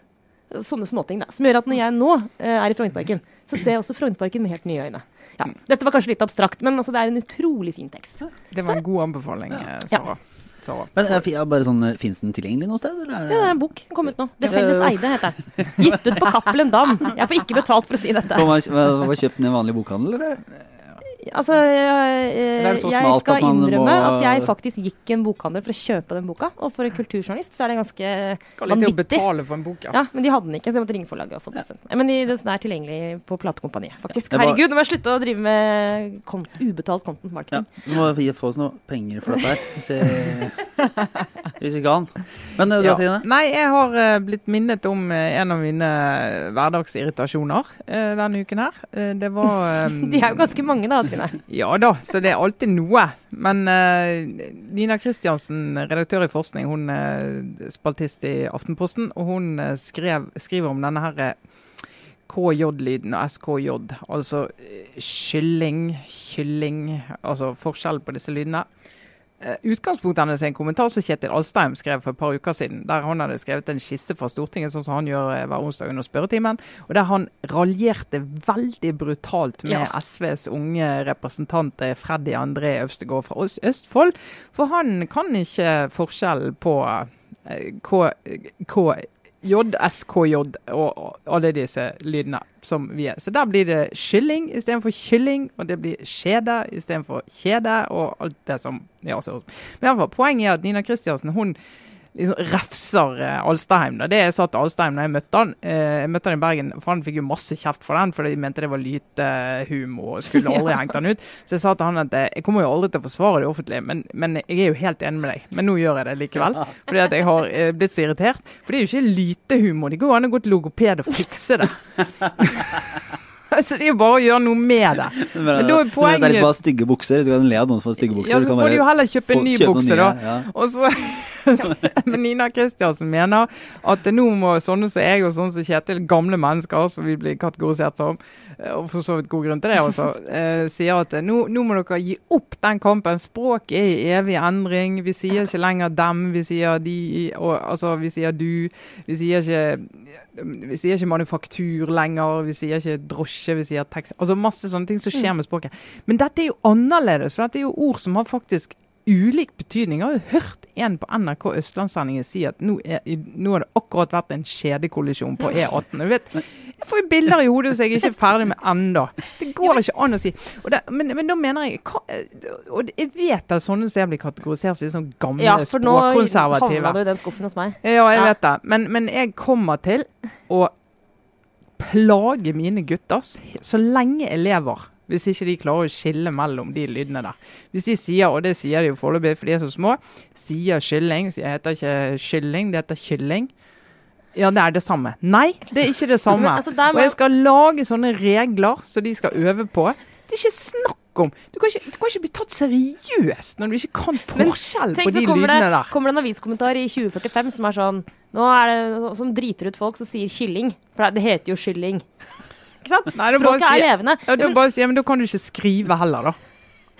Sånne småting, da. Som gjør at når jeg nå uh, er i Frognerparken, så ser jeg også Frognerparken med helt nye øyne. Ja, dette var kanskje litt abstrakt, men altså, det er en utrolig fin tekst. Det var en god anbefaling, eh, Sara. Så. Men er, fi- er bare sånn, Fins den tilgjengelig noe sted? Eller er Ja, det er en bok. Den kom ut nå. Det felles eide, heter den. Gitt ut på Cappelen Dam. Jeg får ikke betalt for å si dette. Hva, var kjøpt den i en vanlig bokhandel, eller? Altså, jeg, jeg skal innrømme at jeg faktisk gikk i en bokhandel for å kjøpe den boka. Og for en kulturjournalist så er det ganske Skal litt vanvittig. betale for en bok, ja. Ja, men de hadde den ikke, så jeg måtte ringe forlaget og få den sendt. meg. Men de, den er tilgjengelig på platekompaniet, faktisk. Var- Herregud, nå må jeg slutte å drive med kont ubetalt content Ja, marketing. Du må gi- få oss noe penger for dette her, hvis, jeg, hvis vi kan. Men eh, du Ja. Tine? Nei, jeg har eh, blitt minnet om eh, en av mine hverdagsirritasjoner denne uken her. Det var De er jo ganske mange, da, Trine. Ja da, så det er alltid noe. Men uh, Nina Kristiansen, redaktør i forskning, hun er spaltist i Aftenposten, og hun eh, skrev, skriver om denne her eh, KJ-lyden og SKJ. Altså eh, kylling, kylling Altså forskjell på disse lydene. Eh, utgangspunktet hennes er en kommentar som Kjetil Alstheim skrev for et par uker siden. Der han hadde skrevet en skisse fra Stortinget, sånn som han gjør eh, hver onsdag under spørretimen. Og der han raljerte veldig brutalt med Ja. SVs unge representant eh, Freddy André Øvstegård fra Østfold. For han kan ikke forskjellen på K, J, SKJ og alle disse lydene som vi er. Så der blir det kylling istedenfor kylling, og det blir kjede istedenfor kjede, og alt det som ja. Men i hvert fall, poenget er at Nina Kristiansen hun liksom refser eh, Alstaheim. Da. Det jeg sa til Alstaheim da jeg møtte han, eh, jeg møtte han i Bergen, for han fikk jo masse kjeft for den, for de mente det var lytehumor og skulle aldri hengt han ut. Så jeg sa til han at eh, jeg kommer jo aldri til å forsvare det offentlige, men, men jeg er jo helt enig med deg. Men nå gjør jeg det likevel, fordi at jeg har eh, blitt så irritert. For det er jo ikke lytehumor. Det går an å gå til logoped og fikse det. Så det er jo bare å gjøre noe med det. Men, Men da er det er de poenget- som har stygge bukser. Du kan le av noen som har stygge bukser. Ja, så får du jo heller kjøpe en ny kjøpe bukse, nye, da. ja. Og så, men Nina Kristiansen mener at nå må sånne som jeg og sånne som Kjetil, gamle mennesker, som vi blir kategorisert som, og for så vidt god grunn til det også, eh, sier at nå, nå må dere gi opp den kampen. Språket er i evig endring. Vi sier ikke lenger dem, vi sier de, og, altså vi sier du. Vi sier ikke vi sier ikke manufaktur lenger, vi sier ikke drosje, vi sier taxi. Altså masse sånne ting som skjer med språket. Men dette er jo annerledes, for dette er jo ord som har faktisk ulik betydning. Jeg har jo hørt en på NRK Østlandssendingen si at nå, er, nå har det akkurat vært en kjedekollisjon på E18. Du vet, jeg får jo bilder i hodet som jeg ikke er ferdig med ennå. Det går ikke an å si. Det, men, men da mener jeg hva, Og jeg vet at sånne steder blir kategorisert som sånn gamle Ja, for nå havna du i den skuffen hos meg. Ja, jeg Ja. vet det. Men, men jeg kommer til å plage mine gutter så lenge jeg lever. Hvis ikke de klarer å skille mellom de lydene der. Hvis de sier, og det sier de jo foreløpig for de er så små, sier kylling, så heter ikke kylling, det heter kylling. Ja, det er det samme. Nei, det er ikke det samme. Men, altså, må og jeg skal lage sånne regler som de skal øve på. Det er ikke snakk om Du kan ikke, du kan ikke bli tatt seriøst når du ikke kan forskjell på de lydene det, der. kommer det en aviskommentar i 2045 som er sånn Nå er det som driter ut folk som sier kylling. For det heter jo kylling. Ikke sant? Nei, Språket er si- levende. Ja, du men, bare sier, men Da kan du ikke skrive heller, da.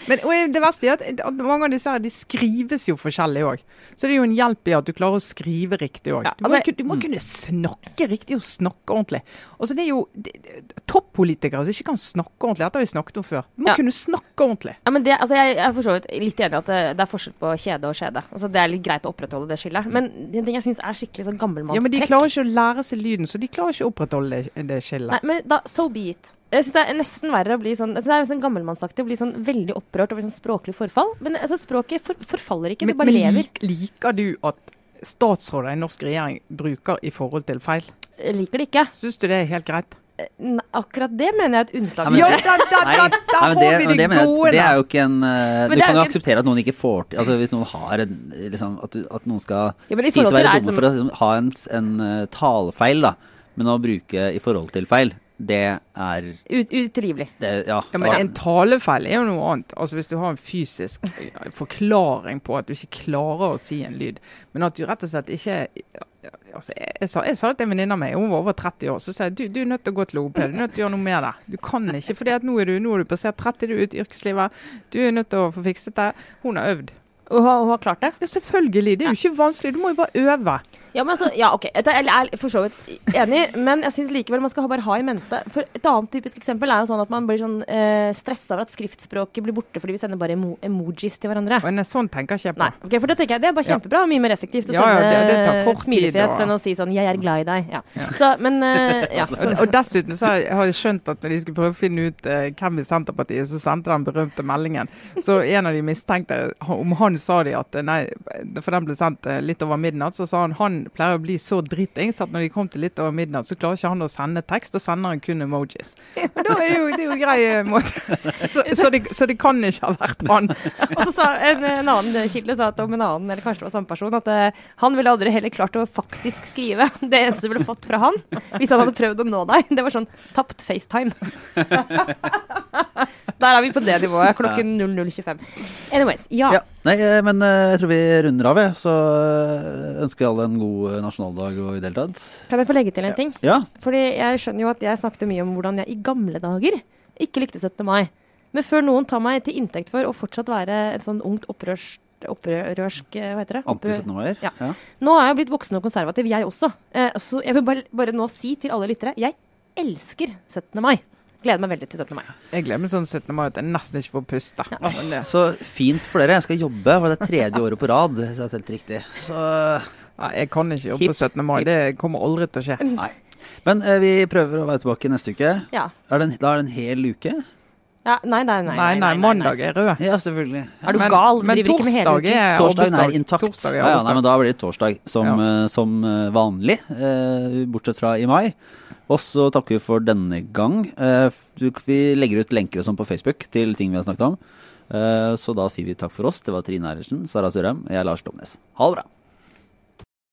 Men det verste er at, at mange av disse her, de skrives jo forskjellig òg. Så det er jo en hjelp i at du klarer å skrive riktig òg. Ja, du, altså- ku- du må kunne snakke riktig og snakke ordentlig. Altså det er jo det- Toppolitikere som ikke kan snakke ordentlig, dette har vi snakket om før. Du må Ja. kunne snakke ordentlig. Ja, men det, altså jeg, jeg er for så vidt litt enig i at det, det er forskjell på kjede og skjede. Altså det er litt greit å opprettholde det skillet. Men en ting jeg syns er skikkelig sånn Ja, Men de klarer ikke å lære seg lyden, så de klarer ikke å opprettholde det, det skillet. Nei, men da, so be it. Jeg synes Det er nesten verre å bli sånn jeg synes Det er nesten gammelmannsaktig å bli sånn veldig opprørt over sånn språklig forfall. Men altså, språket for, forfaller ikke, Men, det bare men lever. Men liker du at statsråder i norsk regjering bruker i forhold til feil? Jeg liker det ikke. Syns du det er helt greit? Ne, akkurat det mener jeg er et unntak. Ja, men da, da, da, da nei, det, vi det jeg, det er jo ikke en uh, Du kan jo akseptere at noen ikke får til Altså Hvis noen har en liksom, at, du, at noen skal Ja, sies å være dumme som- for å liksom, ha en, en uh, talefeil, da, men å bruke i forhold til feil, det er Ut, utrivelig. det, Ja. Ja, men En talefeil er jo noe annet. Altså Hvis du har en fysisk forklaring på at du ikke klarer å si en lyd, men at du rett og slett ikke altså jeg, jeg, sa, jeg sa det til en venninne av meg, hun var over 30 år, så sa jeg du, du er nødt til å gå til logoped. Du er nødt til å gjøre noe med det. Du kan ikke, for nå er du, nå er du passert 30, du er ute i yrkeslivet. Du er nødt til å få fikset det. Hun har øvd. Og hun har klart det. Ja, selvfølgelig. Det er jo ikke vanskelig. Du må jo bare øve. Ja, men altså, ja, ok. Jeg er, for så vidt enig, men jeg syns likevel man skal bare ha i mente For Et annet typisk eksempel er jo sånn at man blir sånn eh, stressa over at skriftspråket blir borte fordi vi sender bare emo emojis til hverandre. Men sånn tenker ikke jeg på. Nei, ok, for det tenker jeg det er bare kjempebra. Mye mer effektivt å Ja, ja, det- det smilefjes enn å si sånn 'jeg er glad i deg'. Ja. Så, men eh, ja. Så, Og, dessuten så har jeg, skjønt at når de skulle prøve å finne ut eh, hvem i Senterpartiet som sendte den berømte meldingen, så en av de mistenkte Om han sa de at eh, nei, for den ble sendt eh, litt over midnatt, så sa han han pleier å bli så dritings at når de kom til litt over midnatt, så klarer ikke han å sende tekst, og sender han kun emojis. Og da er det jo, det er jo grei eh, måte. Så, så, det, så det kan ikke ha vært han. og så sa en, en annen kilde sa at om en annen, eller kanskje det var samme person, at uh, han ville aldri heller klart å faktisk skrive. Det eneste du ville fått fra han, hvis han hadde prøvd å nå deg, det var sånn tapt FaceTime. Der er vi på det nivået klokken 00.25. Anyways, ja. Ja. Nei, eh, men eh, jeg tror vi runder av, jeg. Så eh, ønsker jeg alle en god nasjonaldag og i det hele tatt. Kan jeg få legge til en ting? Ja. Fordi jeg skjønner jo at jeg snakket mye om hvordan jeg i gamle dager ikke likte 17. mai. Men før noen tar meg til inntekt for å fortsatt være et sånn ungt opprørs opprørsk Hva heter det? Opprør- Anti-17. mai. Ja. Nå er jeg blitt voksen og konservativ, jeg også. Eh, så jeg vil bare, bare nå si til alle lyttere jeg elsker 17. mai. Gleder meg veldig til 17. mai. Jeg gleder meg sånn 17. mai at jeg nesten ikke får puste. Ja. Så fint for dere. Jeg skal jobbe for det er tredje året på rad. hvis jeg har telt riktig. Så Nei, jeg kan ikke jobbe hip, på 17. mai. Hip. Det kommer aldri til å skje. nei. Men eh, vi prøver å være tilbake neste uke. Ja. Er det en, da er det en hel uke? ja nei, nei, nei. Nei, nei, mandag er rød. Ja, selvfølgelig. Er du Men- gal? Men driver ikke med hele torsdag uken. er Torsdagen er intakt. Torsdag er ja, ja, nei, men da blir det torsdag som, Ja. eh, som eh, vanlig, eh, bortsett fra i mai. Og så takker vi for denne gang. Eh, vi legger ut lenker sånn på Facebook til ting vi har snakket om. Eh, så da sier vi takk for oss. Det var Trine Eilertsen, Sara Sørheim jeg er Lars Domnes. Ha det bra.